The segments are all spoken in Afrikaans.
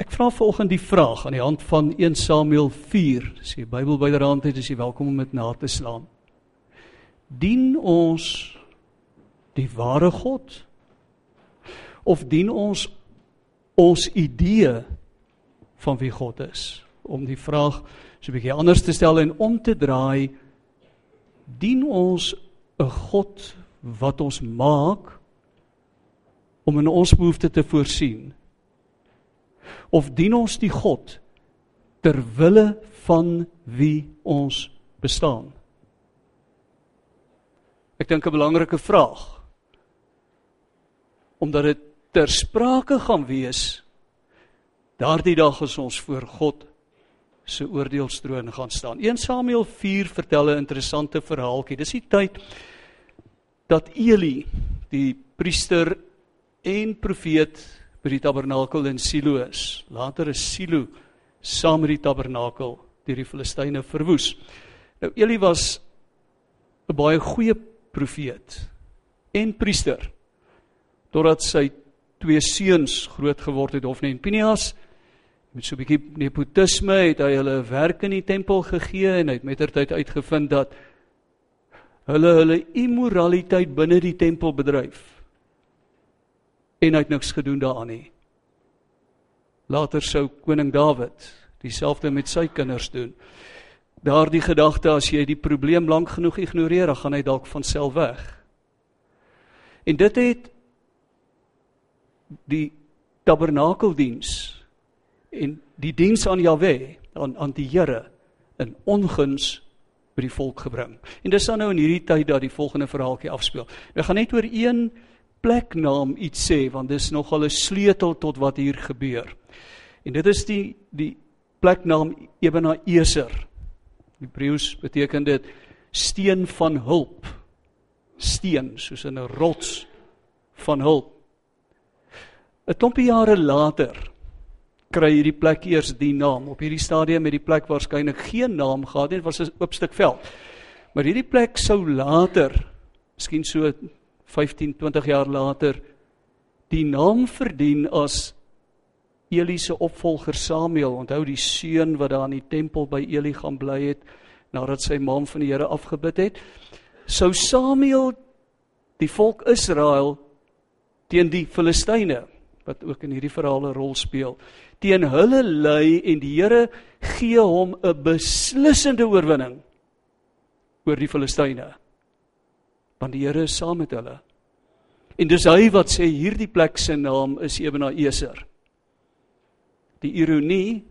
Ek vra vanoggend die vraag aan die hand van 1 Samuel 4. As jy die Bybel byderhand het, is jy welkom om dit na te slaan. Dien ons die ware God of dien ons ons idee van wie God is? Om die vraag so 'n bietjie anders te stel en om te draai, dien ons 'n God wat ons maak om in ons behoeftes te voorsien? Of dien ons die God ter wille van wie ons bestaan? Ek dink 'n belangrike vraag. Omdat dit ter sprake gaan wees daardie dag as ons voor God se oordeelstroon gaan staan. 1 Samuel 4 vertel 'n interessante verhaaltjie. Dis die tyd dat Eli, die priester en profeet by die tabernakel in Silo is. Later is Silo saam met die tabernakel deur die Filistyne verwoes. Nou Eli was 'n baie goeie profeet en priester totdat sy twee seuns groot geword het Hofni en Pinias met so 'n bietjie nepotisme het hy hulle werk in die tempel gegee en hy het mettertyd uitgevind dat hulle hulle immoraliteit binne die tempel bedryf en hy het niks gedoen daaraan nie. Later sou koning Dawid dieselfde met sy kinders doen. Daardie gedagte as jy die probleem lank genoeg ignoreer, dan gaan hy dalk van self weg. En dit het die tabernakeldiens en die diens aan Jahwe aan aan die Here in onguns by die volk gebring. En dis dan nou in hierdie tyd dat die volgende verhaaltjie afspeel. Ek gaan net oor een pleknaam iets sê want dis nogal 'n sleutel tot wat hier gebeur. En dit is die die pleknaam Ebenezer. Hebreëus beteken dit steen van hulp. Steen soos 'n rots van hulp. 'n Klompie jare later kry hierdie plek eers die naam. Op hierdie stadium het die plek waarskynlik geen naam gehad nie, dit was 'n oop stuk veld. Maar hierdie plek sou later, miskien so 15, 20 jaar later die naam verdien as Eli se opvolger Samuel. Onthou die seun wat daar in die tempel by Eli gaan bly het nadat sy ma van die Here afgebid het. Sou Samuel die volk Israel teen die Filistyne wat ook in hierdie verhaal 'n rol speel, teen hulle lei en die Here gee hom 'n beslissende oorwinning oor die Filistyne want die Here is saam met hulle. En dis hy wat sê hierdie plek se naam is Ebenezer. Die ironie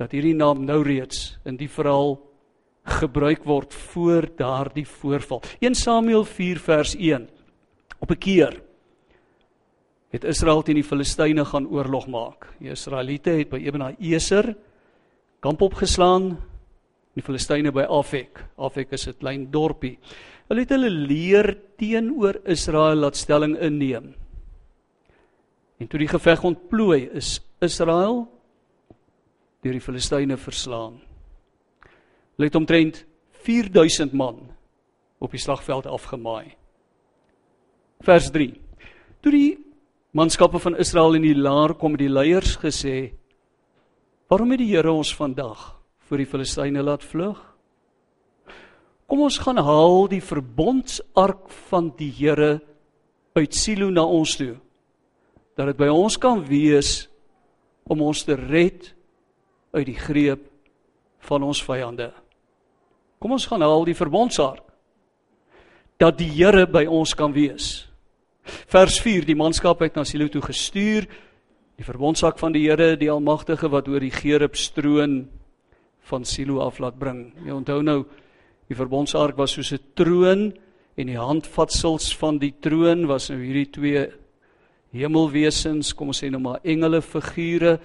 dat hierdie naam nou reeds in die verhaal gebruik word voor daardie voorval. 1 Samuel 4 vers 1. Op 'n keer het Israel teen die Filistyne gaan oorlog maak. Die Israeliete het by Ebenezer kamp opgeslaan. Die Filistyne by Afek. Afek is 'n klein dorpie. Hulle het hulle leer teenoor Israel laat stelling inneem. En toe die geveg ontplooi, is Israel deur die Filistyne verslaan. Hulle het omtrent 4000 man op die slagveld afgemaai. Vers 3. Toe die manskappe van Israel in die laar kom, het die leiers gesê: "Waarom het die Here ons vandag voor die Filistyne laat vlug?" Kom ons gaan haal die verbondsark van die Here uit Silo na ons toe. Dat dit by ons kan wees om ons te red uit die greep van ons vyande. Kom ons gaan haal die verbondsark dat die Here by ons kan wees. Vers 4: Die manskap het na Silo toe gestuur. Die verbondsark van die Here, die Almagtige wat oor die Gerub stroon van Silo af laat bring. Jy onthou nou Die verbondsark was soos 'n troon en die handvatsels van die troon was nou hierdie twee hemelwesens, kom ons sê nou maar engele figure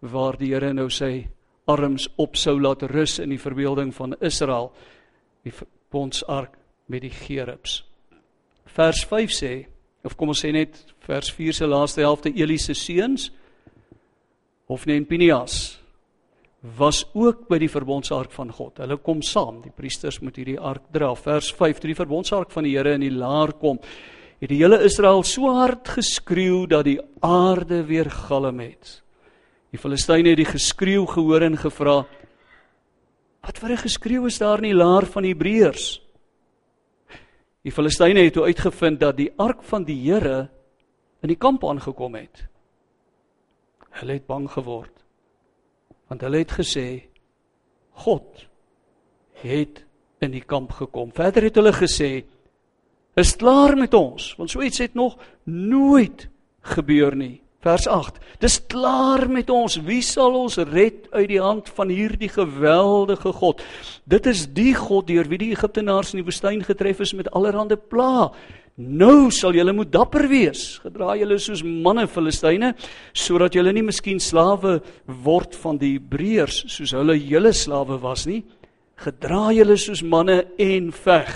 waar die Here nou sy arms op sou laat rus in die verbeelding van Israel, die verbondsark met die gerubs. Vers 5 sê, of kom ons sê net vers 4 se laaste helfte Eli se seuns of net Pinias was ook by die verbondsark van God. Hulle kom saam. Die priesters moet hierdie ark dra. Vers 5: Toe die verbondsark van die Here in die laar kom, het die hele Israel so hard geskreeu dat die aarde weer galm het. Die Filistyne het die geskreeu gehoor en gevra: "Wat vir 'n geskreeu is daar in die laar van die Hebreërs?" Die Filistyne het toe uitgevind dat die ark van die Here in die kamp aangekom het. Hulle het bang geword. Want hulle het gesê God het in die kamp gekom. Verder het hulle gesê is klaar met ons, want so iets het nog nooit gebeur nie. Vers 8. Dis klaar met ons. Wie sal ons red uit die hand van hierdie geweldige God? Dit is die God deur wie die Egiptenaars in die woestyn getref is met allerlei pla. Nou sal julle moet dapper wees. Gedra julle soos manne Filistyne sodat julle nie miskien slawe word van die Hebreërs soos hulle julle slawe was nie. Gedra julle soos manne en veg.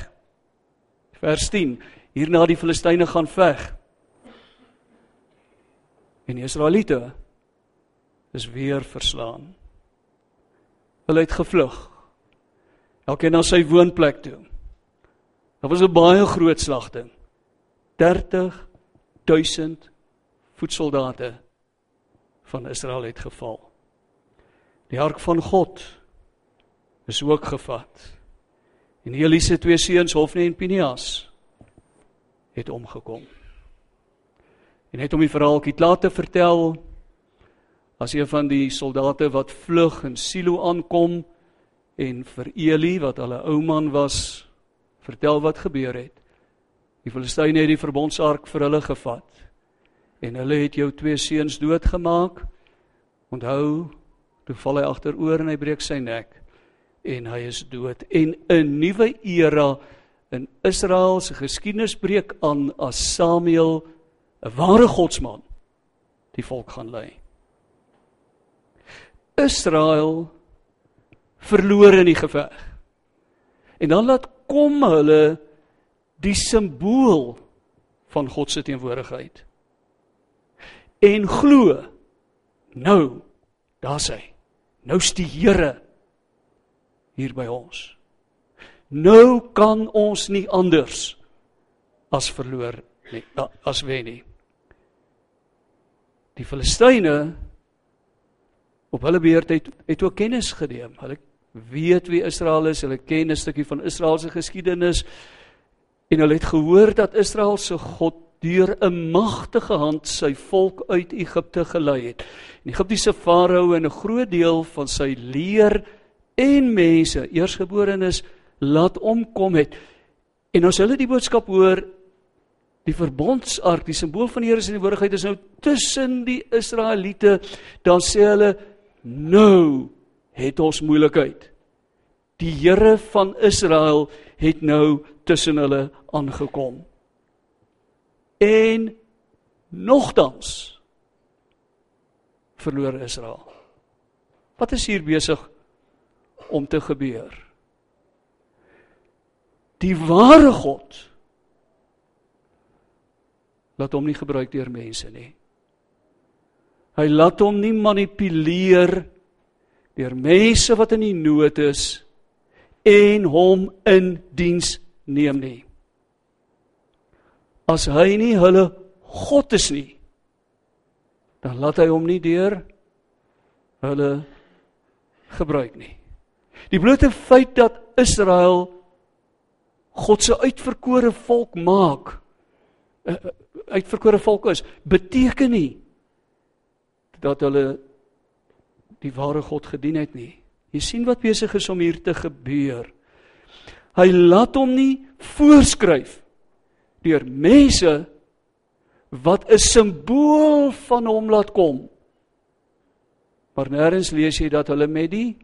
Vers 10. Hierna die Filistyne gaan veg. En die Israeliete is weer verslaan. Hulle het gevlug. Elkeen na sy woonplek toe. Dit was 'n baie groot slagting. 30000 voetsoldate van Israel het geval. Die ark van God is ook gevat. En Elise twee seuns Hofni en Pinias het omgekom. En net om die verhaaltjie klaar te vertel, as een van die soldate wat vlug in Silo aankom en vir Eli wat hulle ou man was, vertel wat gebeur het. Die Filistyne het die verbondsark vir hulle gevat en hulle het jou twee seuns doodgemaak. Onthou, toe val hy agteroor en hy breek sy nek en hy is dood en 'n nuwe era in Israel se geskiedenis breek aan as Samuel 'n ware godsman die volk gaan lei. Israel verloor in die geveg. En dan laat kom hulle die simbool van God se teenwoordigheid. En glo nou, daar's hy. Nou's die Here hier by ons. Nou kan ons nie anders as verloor nie, as wen nie die Filistyne op hulle beurt het het ook kennis geneem. Hulle weet wie Israel is, hulle ken 'n stukkie van Israel se geskiedenis en hulle het gehoor dat Israel se God deur 'n magtige hand sy volk uit Egipte gelei het. En Egiptiese farao en 'n groot deel van sy leer en mense, eersgeborenes, laat omkom het. En as hulle die boodskap hoor, Die verbondsark, die simbool van die Here se teenwoordigheid is nou tussen die Israeliete. Dan sê hulle nou het ons moeilikheid. Die Here van Israel het nou tussen hulle aangekom. En nogtans verloor Israel. Wat is hier besig om te gebeur? Die ware God laat hom nie gebruik deur mense nie. Hy laat hom nie manipuleer deur mense wat in die nood is en hom in diens neem nie. As hy nie hulle God is nie, dan laat hy hom nie deur hulle gebruik nie. Die blote feit dat Israel God se uitverkore volk maak eh, uitverkore volk is, beteken nie dat hulle die ware God gedien het nie. Jy sien wat besig is om hier te gebeur. Hy laat hom nie voorskryf deur mense wat 'n simbool van hom laat kom. Maar nêrens lees jy dat hulle met die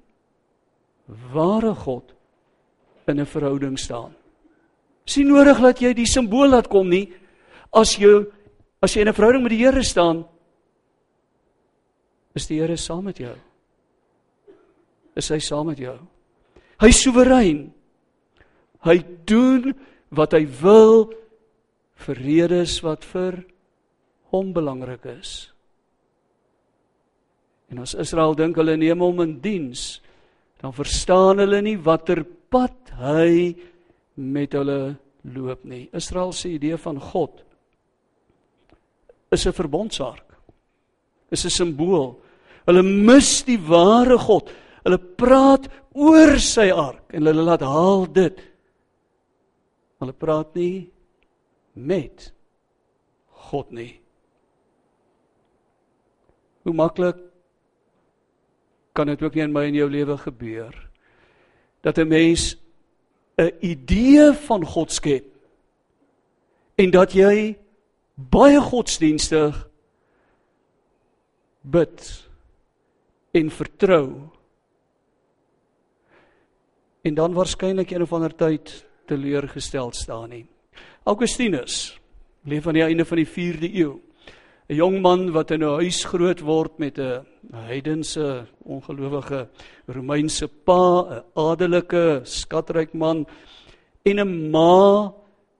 ware God in 'n verhouding staan. Sien nodig dat jy die simbool laat kom nie, As jy as jy in 'n verhouding met die Here staan, is die Here saam met jou. Is hy saam met jou? Hy soewerein. Hy doen wat hy wil vir redes wat vir hom belangrik is. En as Israel dink hulle neem hom in diens, dan verstaan hulle nie watter pad hy met hulle loop nie. Israel se idee van God is 'n verbondsark. Is 'n simbool. Hulle mis die ware God. Hulle praat oor sy ark en hulle laat haal dit. Hulle praat nie met God nie. Hoe maklik kan dit ook nie in my en jou lewe gebeur dat 'n mens 'n idee van God skep en dat jy baie godsdienstig bid en vertrou en dan waarskynlik een of ander tyd teleurgestel staan nie. Augustinus leef aan die einde van die 4de eeu. 'n Jong man wat in 'n huis groot word met 'n heidense ongelowige Romeinse pa, 'n adelike skatryk man en 'n ma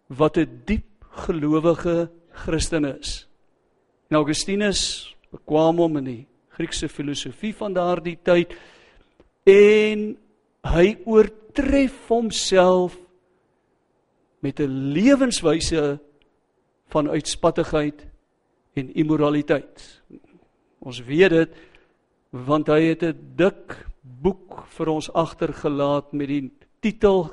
wat 'n diep gelowige Christen is. En Augustinus bekwam hom in die Griekse filosofie van daardie tyd en hy oortref homself met 'n lewenswyse van uitspattigheid en immoraliteit. Ons weet dit want hy het 'n dik boek vir ons agtergelaat met die titel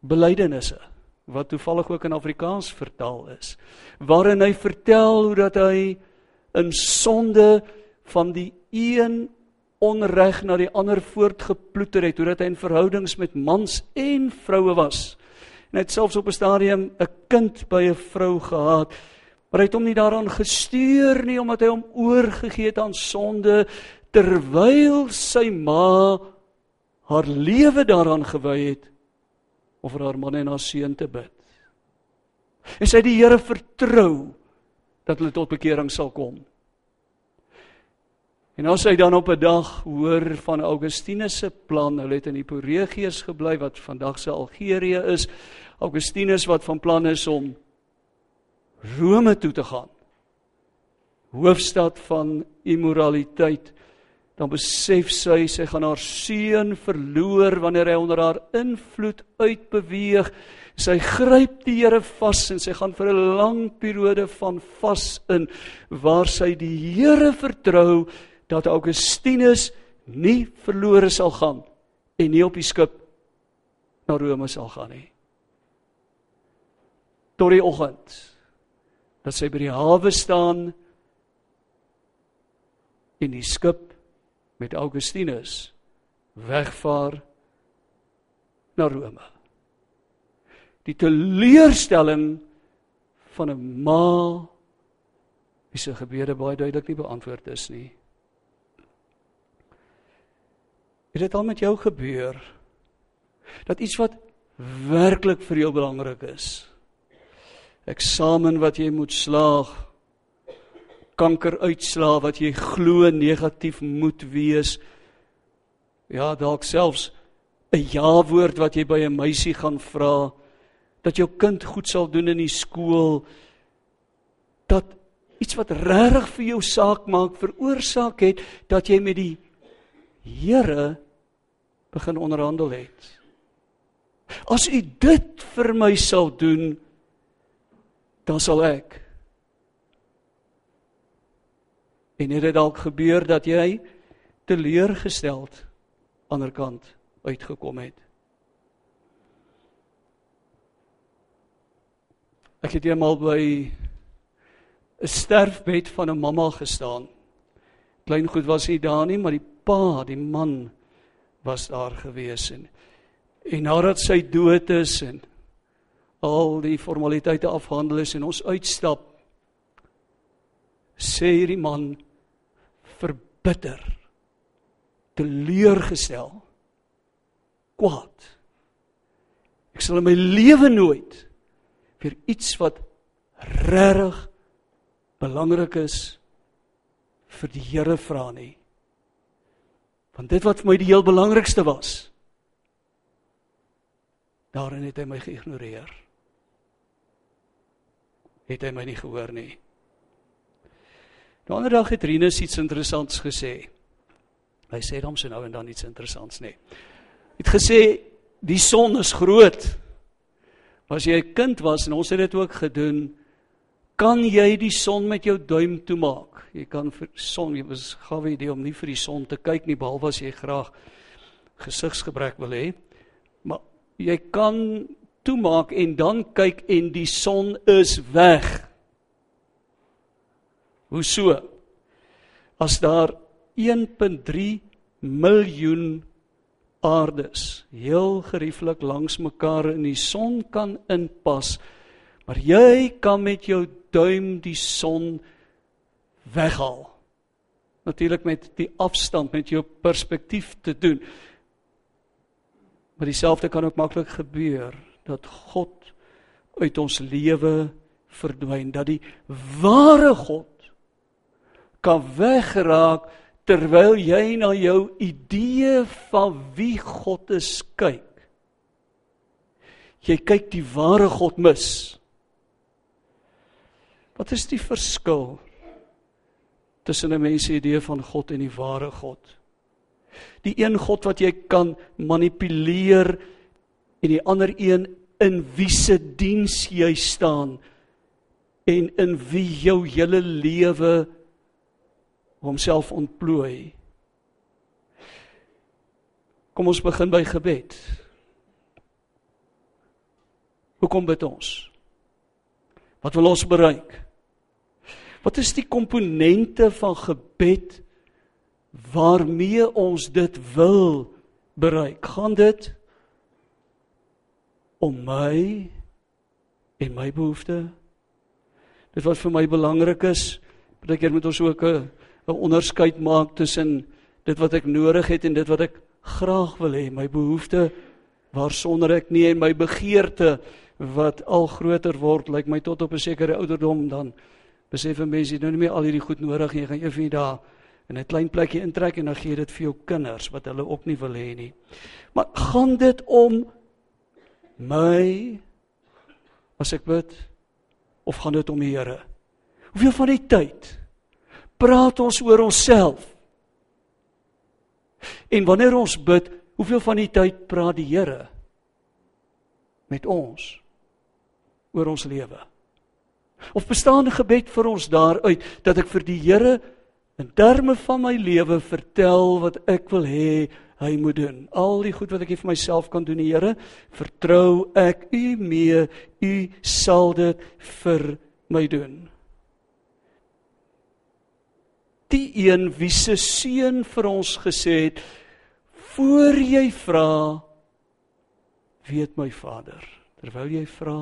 Belydenisse wat toevallig ook in Afrikaans vertaal is waarin hy vertel hoe dat hy in sonde van die een onreg na die ander voortgeploeter het, hoe dat hy in verhoudings met mans en vroue was. En hy het selfs op 'n stadium 'n kind by 'n vrou gehad, maar hy het hom nie daaraan gestuur nie omdat hy hom oorgegee het aan sonde terwyl sy ma haar lewe daaraan gewy het om vir haar man en haar seun te bid. En sy het die Here vertrou dat hulle tot bekering sal kom. En as hy dan op 'n dag hoor van Augustinus se plan, hulle het in Hipporegius gebly wat vandag se Algerië is. Augustinus wat van plan is om Rome toe te gaan. Hoofstad van immoraliteit. Dan besef sy sy gaan haar seun verloor wanneer hy onder haar invloed uitbeweeg. Sy gryp die Here vas en sy gaan vir 'n lang periode van vas in waar sy die Here vertrou dat Augustinus nie verlore sal gaan en nie op die skip na Rome sal gaan nie. Tot die oggend dat sy by die hawe staan en die skip met Augustinus wegvaar na Rome. Die teleurstelling van 'n ma wie se gebede baie duidelik nie beantwoord is nie. Het dit al met jou gebeur? Dat iets wat werklik vir jou belangrik is. Eksamen wat jy moet slaag kanker uitslaa wat jy glo negatief moet wees. Ja dalk selfs 'n ja woord wat jy by 'n meisie gaan vra dat jou kind goed sal doen in die skool dat iets wat regtig vir jou saak maak veroorsaak het dat jy met die Here begin onderhandel het. As u dit vir my sal doen, dan sal ek. En het dit dalk gebeur dat jy teleurgesteld ander kant uitgekom het? Ek het eendag by 'n sterfbed van 'n mamma gestaan. Klein goed was hy daar nie, maar die pa, die man was daar gewees en en nadat sy dood is en al die formaliteite afhandel is en ons uitstap sê hierdie man verbitter teleurgestel kwaad. Ek sal in my lewe nooit vir iets wat regtig belangrik is vir die Here vra nie Want dit wat vir my die heel belangrikste was, daarin het hy my geïgnoreer. Het hy my nie gehoor nie. Die ander dag het Rinus iets interessants gesê. Hy sê dan so nou en dan iets interessants nê. Het gesê die son is groot. As jy 'n kind was en ons het dit ook gedoen, Kan jy die son met jou duim toemaak? Jy kan vir son, jy was gawe idee om nie vir die son te kyk nie behalwe as jy graag gesigsgebrek wil hê. Maar jy kan toemaak en dan kyk en die son is weg. Hoe so? As daar 1.3 miljoen aardes heel gerieflik langs mekaar in die son kan inpas, maar jy kan met jou duim die son weghaal. Natuurlik met die afstand met jou perspektief te doen. Maar dieselfde kan ook maklik gebeur dat God uit ons lewe verdwyn, dat die ware God kan wegraak terwyl jy na jou idee van wie God is kyk. Jy kyk die ware God mis. Wat is die verskil tussen 'n mens se idee van God en die ware God? Die een God wat jy kan manipuleer en die ander een in wie se diens jy staan en in wie jou hele lewe homself ontplooi. Kom ons begin by gebed. Hoekom bid ons? Wat wil ons bereik? Wat is die komponente van gebed waarmee ons dit wil bereik? Gaan dit om my en my behoeftes? Dit wat vir my belangrik is, dat ek moet ons ook 'n 'n onderskeid maak tussen dit wat ek nodig het en dit wat ek graag wil hê, my behoeftes waarsonder ek nie en my begeerte wat al groter word, lyk my tot op 'n sekere ouderdom dan besef 'n mens jy nou nie meer al hierdie goed nodig nie, jy gaan eendag daar in 'n klein plekkie intrek en dan gee jy dit vir jou kinders wat hulle ook nie wil hê nie. Maar gaan dit om my as ek bid of gaan dit om die Here? Hoeveel van die tyd praat ons oor onsself? En wanneer ons bid, hoeveel van die tyd praat die Here met ons oor ons lewe? Of bestaan 'n gebed vir ons daaruit dat ek vir die Here in terme van my lewe vertel wat ek wil hê hy moet doen. Al die goed wat ek vir myself kan doen, die Here, vertrou ek u mee, u sal dit vir my doen. Die een wie se seun vir ons gesê het, voor jy vra, weet my Vader. Terwyl jy vra,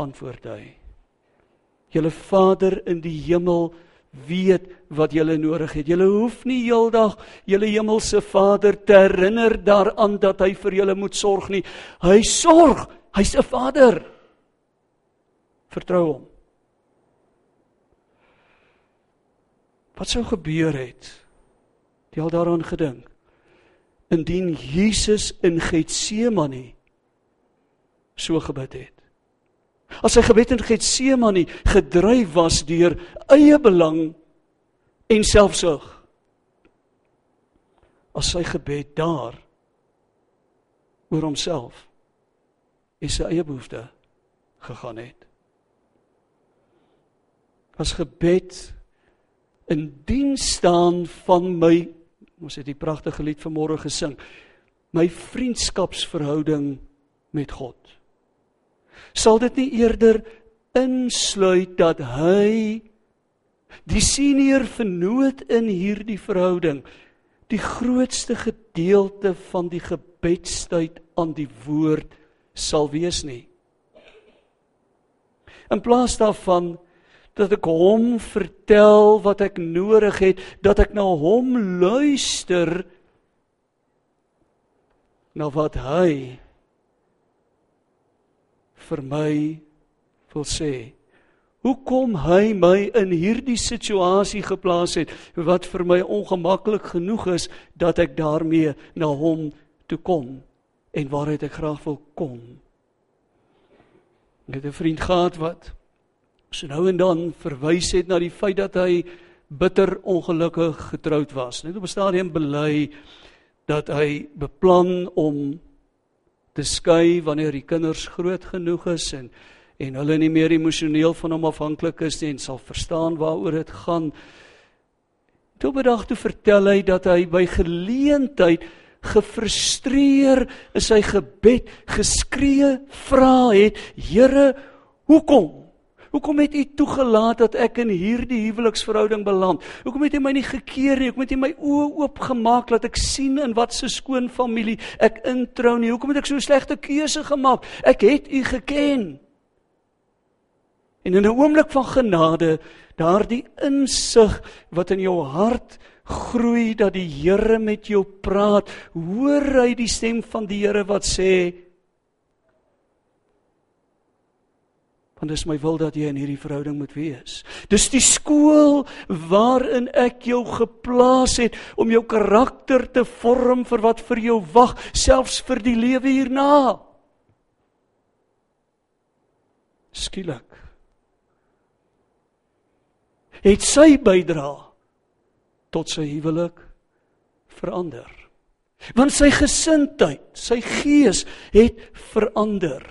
antwoord hy. Julle Vader in die hemel weet wat jy nodig het. Jy hoef nie heeldag julle hemelse Vader te herinner daaraan dat hy vir julle moet sorg nie. Hy sorg. Hy's 'n Vader. Vertrou hom. Wat sou gebeur het? Jy al daaraan gedink? Indien Jesus in Getsemane so gebid het. As sy gebed in Getsemane gedryf was deur eie belang en selfsug. As sy gebed daar oor homself en sy eie behoeftes gegaan het. As gebed in diens staan van my ons het die pragtige lied vanmôre gesing my vriendskapsverhouding met God sal dit nie eerder insluit dat hy die senior vernoot in hierdie verhouding die grootste gedeelte van die gebedstyd aan die woord sal wees nie? In plaas daarvan dat ek hom vertel wat ek nodig het dat ek na hom luister na wat hy vir my wil sê. Hoekom hy my in hierdie situasie geplaas het wat vir my ongemaklik genoeg is dat ek daarmee na hom toe kom en waaruit ek graag wil kom. Ek het 'n vriend gehad wat so nou en dan verwys het na die feit dat hy bitter ongelukkig getroud was. Net op 'n stadium bely dat hy beplan om te skei wanneer die kinders groot genoeg is en en hulle nie meer emosioneel van hom afhanklik is nie en sal verstaan waaroor dit gaan. Toe bedag toe vertel hy dat hy by geleentheid gefrustreer in sy gebed geskree vra het Here hoekom Hoekom het U toegelaat dat ek in hierdie huweliksverhouding beland? Hoekom het U my nie gekeer nie? Hoekom het U my oë oopgemaak laat ek sien in wat se skoon familie ek introu nie? Hoekom het ek so 'n slegte keuse gemaak? Ek het U geken. En in 'n oomblik van genade, daardie insig wat in jou hart groei dat die Here met jou praat, hoor hy die stem van die Here wat sê want dis my wil dat jy in hierdie verhouding moet wees. Dis die skool waarin ek jou geplaas het om jou karakter te vorm vir wat vir jou wag, selfs vir die lewe hierna. Skielik het sy bydra tot sy huwelik verander. Want sy gesindheid, sy gees het verander.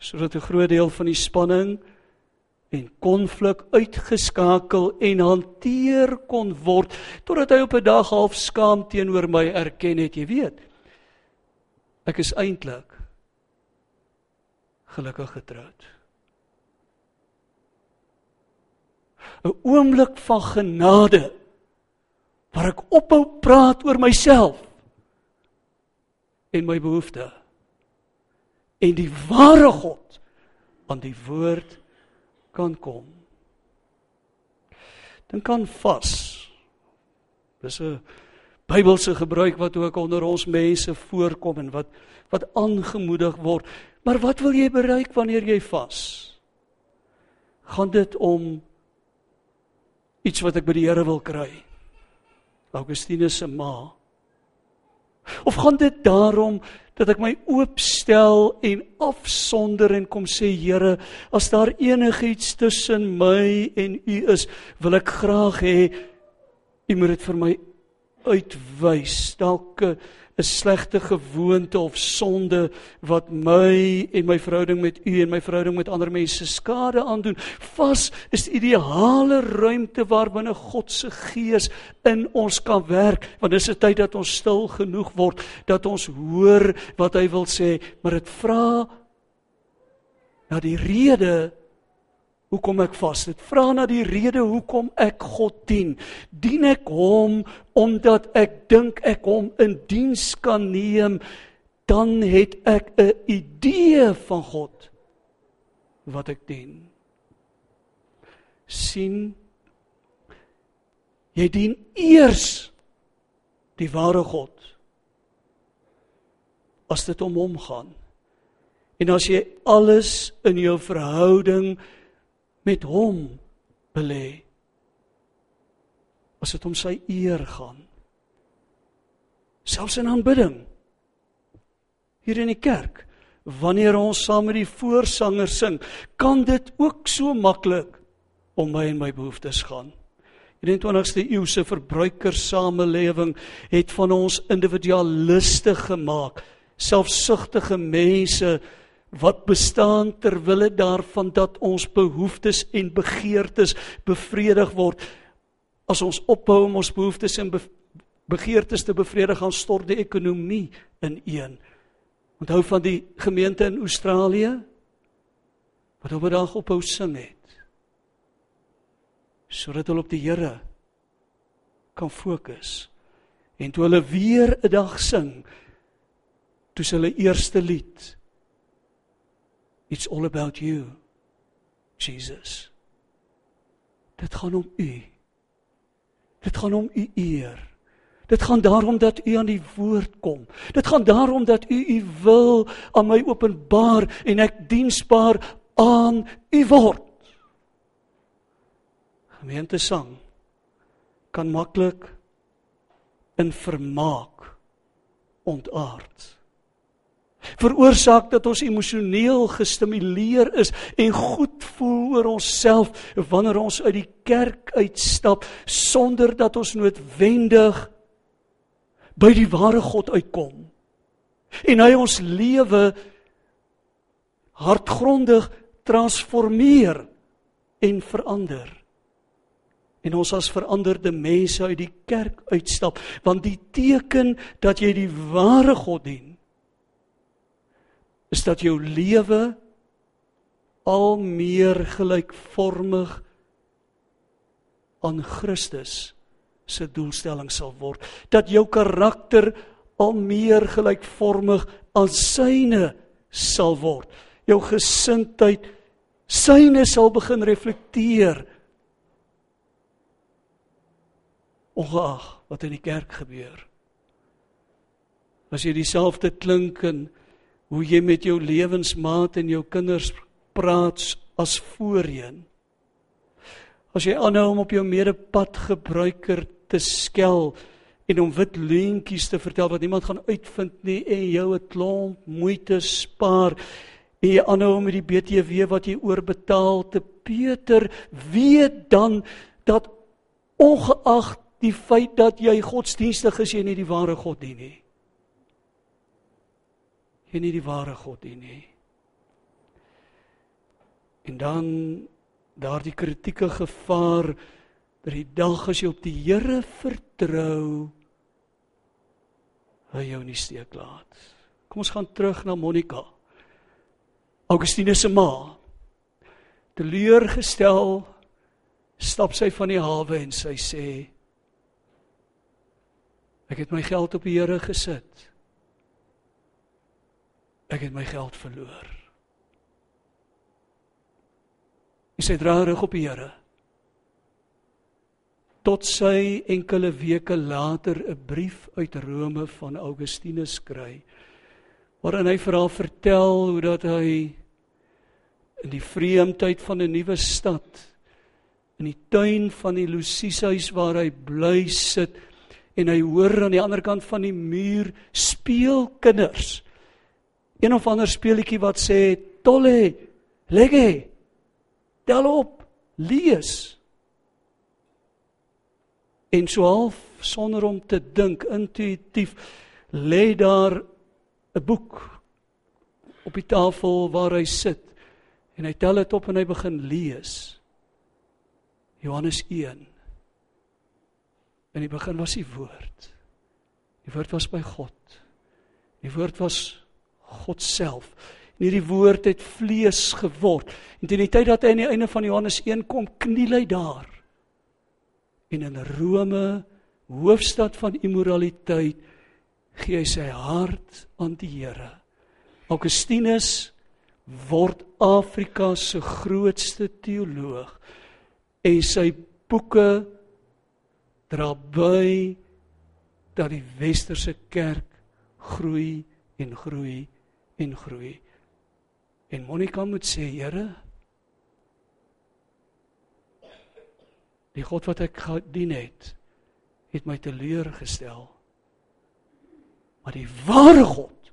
Sodat 'n groot deel van die spanning en konflik uitgeskakel en hanteer kon word totdat hy op 'n dag half skaam teenoor my erken het, jy weet. Ek is eintlik gelukkig getroud. 'n oomblik van genade waar ek ophou praat oor myself en my behoeftes en die ware God aan die woord kan kom. Dan kan vas. Dis 'n Bybelse gebruik wat ook onder ons mense voorkom en wat wat aangemoedig word. Maar wat wil jy bereik wanneer jy vas? Gaan dit om iets wat ek by die Here wil kry. Augustinus se ma. Of gaan dit daarom dat ek my oopstel en afsonder en kom sê Here, as daar enigiets tussen my en U is, wil ek graag hê U moet dit vir my uitwys. Dalk 'n slegte gewoonte of sonde wat my en my verhouding met u en my verhouding met ander mense skade aandoen. Vas is die ideale ruimte waarbinne God se gees in ons kan werk, want dis 'n tyd dat ons stil genoeg word dat ons hoor wat hy wil sê, maar dit vra na die rede hoekom ek vas. Dit vra na die rede hoekom ek God dien. Dien ek hom omdat ek dink ek hom in diens kan neem, dan het ek 'n idee van God wat ek dien. sien jy dien eers die ware God as dit om hom gaan. En as jy alles in jou verhouding met hom belê. As dit om sy eer gaan. Selfs in aanbidding. Hier in die kerk, wanneer ons saam met die voorsanger sing, kan dit ook so maklik om my en my behoeftes gaan. Die 21ste eeuse verbruikersamelewing het van ons individualiste gemaak, selfsugtige mense wat bestaan ter wille daarvan dat ons behoeftes en begeertes bevredig word. As ons ophou om ons behoeftes en begeertes te bevredig, gaan stort die ekonomie ineen. Onthou van die gemeente in Australië wat op 'n dag ophou sing het. Sodat hulle op die Here kan fokus. En toe hulle weer 'n dag sing, toe hulle eerste lied It's all about you. Jesus. Dit gaan om u. Dit gaan om u eer. Dit gaan daarom dat u aan die woord kom. Dit gaan daarom dat u u wil aan my openbaar en ek diensbaar aan u word. Gemeente sang kan maklik in vermaak ontaard veroorsaak dat ons emosioneel gestimuleer is en goed voel oor onsself wanneer ons uit die kerk uitstap sonder dat ons noodwendig by die ware God uitkom. En hy ons lewe hartgrondig transformeer en verander. En ons as veranderde mense uit die kerk uitstap, want die teken dat jy die ware God dien is dat jou lewe al meer gelykvormig aan Christus se doelstelling sal word. Dat jou karakter al meer gelykvormig aan syne sal word. Jou gesindheid syne sal begin reflekteer. Ongeag wat in die kerk gebeur. As jy dieselfde klink en hoe jy met jou lewensmaat en jou kinders praat as voorheen. As jy aanhou om op jou medepadgebruiker te skel en om wit leentjies te vertel wat niemand gaan uitvind nie en jou 'n klomp moeite spaar en jy aanhou met die BTW wat jy oorbetaal te Peter weet dan dat ongeag die feit dat jy godsdienstig is jy nie die ware God dien nie jy nie die ware God dien nie en dan daardie kritieke gevaar dat die dag as jy op die Here vertrou hy jou nie steek laat. Kom ons gaan terug na Monica. Augustine se ma. Teleurgestel stap sy van die hawe en sy sê ek het my geld op die Here gesit. Ek het my geld verloor. Sy dra rug op die Here tot sy enkele weke later 'n brief uit Rome van Augustinus skry waarin hy vir haar vertel hoe dat hy in die vreemdheid van 'n nuwe stad in die tuin van die Lucisius waar hy bly sit en hy hoor aan die ander kant van die muur speel kinders een of ander speelietjie wat sê tolle lege tel op lees En so half sonder om te dink, intuïtief lê daar 'n boek op die tafel waar hy sit. En hy tel dit op en hy begin lees. Johannes 1. In die begin was die woord. Die woord was by God. Die woord was God self. En hierdie woord het vlees geword. En teen die tyd dat hy aan die einde van Johannes 1 kom, kniel hy daar en in Rome, hoofstad van immoraliteit, gee hy sy hart aan die Here. Augustinus word Afrika se grootste teoloog en sy boeke dra by dat die westerse kerk groei en groei en groei. En Monica moet sê, Here, Die God wat ek gedien het, het my teleurgestel. Maar die ware God,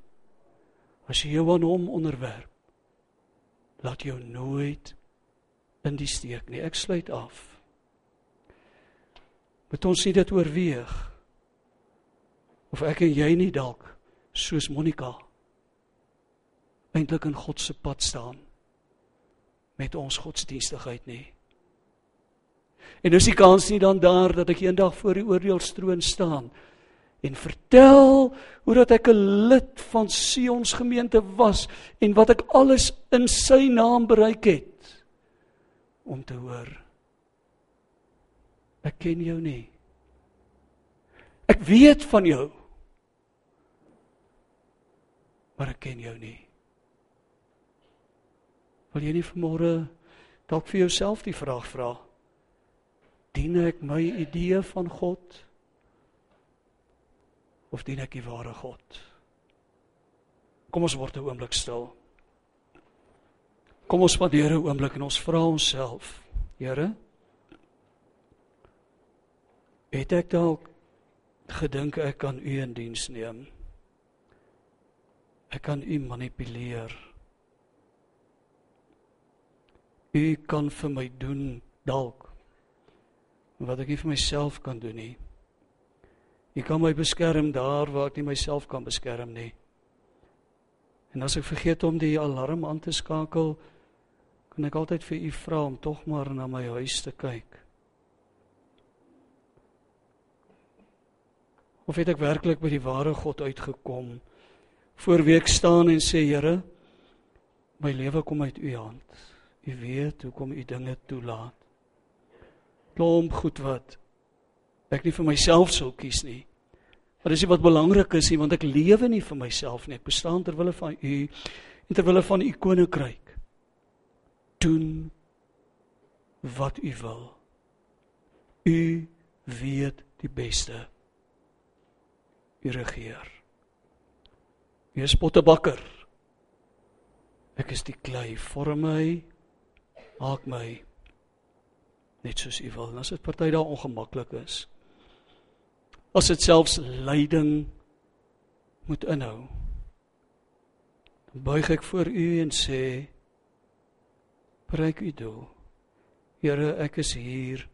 as jy jou aan hom onderwerp, laat jou nooit in die steek nie. Ek sluit af. Moet ons nie dit oorweeg of ek en jy nie dalk soos Monica eintlik in God se pad staan met ons godsdienstigheid nie. En is die kans nie dan daar dat ek eendag voor die oordeelstroon staan en vertel hoe dat ek 'n lid van Sions gemeente was en wat ek alles in sy naam bereik het om te hoor. Ek ken jou nie. Ek weet van jou maar ek ken jou nie wil jy nie vanmôre dalk vir jouself die vraag vra dien ek my idee van God of dien ek die ware God? Kom ons word 'n oomblik stil. Kom ons spandeer 'n oomblik en ons vra onsself, Here, het ek dalk gedink ek kan U in diens neem? Ek kan U manipuleer. U kan vir my doen dalk wat ek nie vir myself kan doen nie. U kan my beskerm daar waar ek nie myself kan beskerm nie. En as ek vergeet om die alarm aan te skakel, kan ek altyd vir u vra om tog maar na my huis te kyk. Of het ek werklik by die ware God uitgekom? Voor week staan en sê Here, my lewe kom uit u hand. U weet hoekom u dinge toelaat. Klomp goed wat ek nie vir myself sou kies nie. Maar dis wat belangrik is nie want ek lewe nie vir myself nie. Ek bestaan ter wille van u en ter wille van u koninkryk. Doen wat u wil. U weet die beste. U regeer. U is pottebakker. Ek is die klei, vorm my, maak my net soos u wil. En as dit party daar ongemaklik is, as dit selfs lyding moet inhou, dan buig ek voor u en sê bereik u doel. Here, ek is hier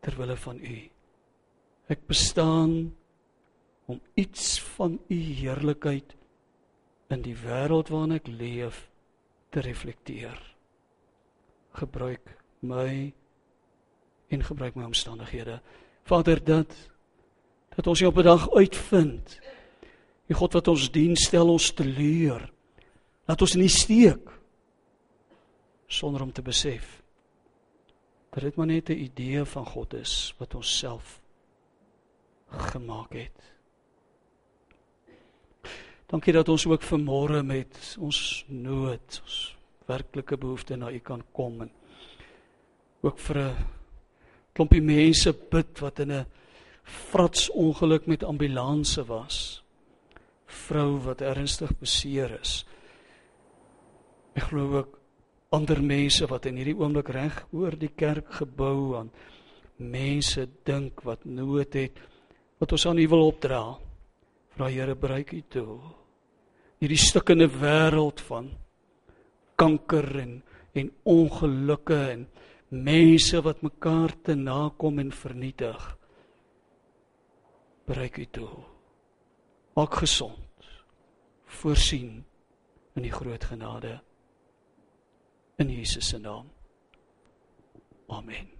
ter wille van u. Ek bestaan om iets van u heerlikheid in die wêreld waarin ek leef te reflekteer. Gebruik my en gebruik my omstandighede. Vader, dat dat ons op 'n dag uitvind. Die God wat ons dien, stel ons te leer. Laat ons nie steek sonder om te besef dat dit maar net 'n idee van God is wat ons self gemaak het. Dankie dat ons ook vanmôre met ons nood, ons werklike behoefte na U kan kom en ook vir 'n klompie mense bid wat in 'n frats ongeluk met ambulanse was. Vrou wat ernstig beseer is. Ek glo ook ander mense wat in hierdie oomblik reg oor die kerkgebou aan mense dink wat nood het wat ons aan U wil opdra. Vra Here bereik U toe. Hierdie stukkende wêreld van kanker en en ongelukke en mense wat mekaar te nakom en vernietig bereik u toe. Maak gesond. Voorsien in die groot genade. In Jesus se naam. Amen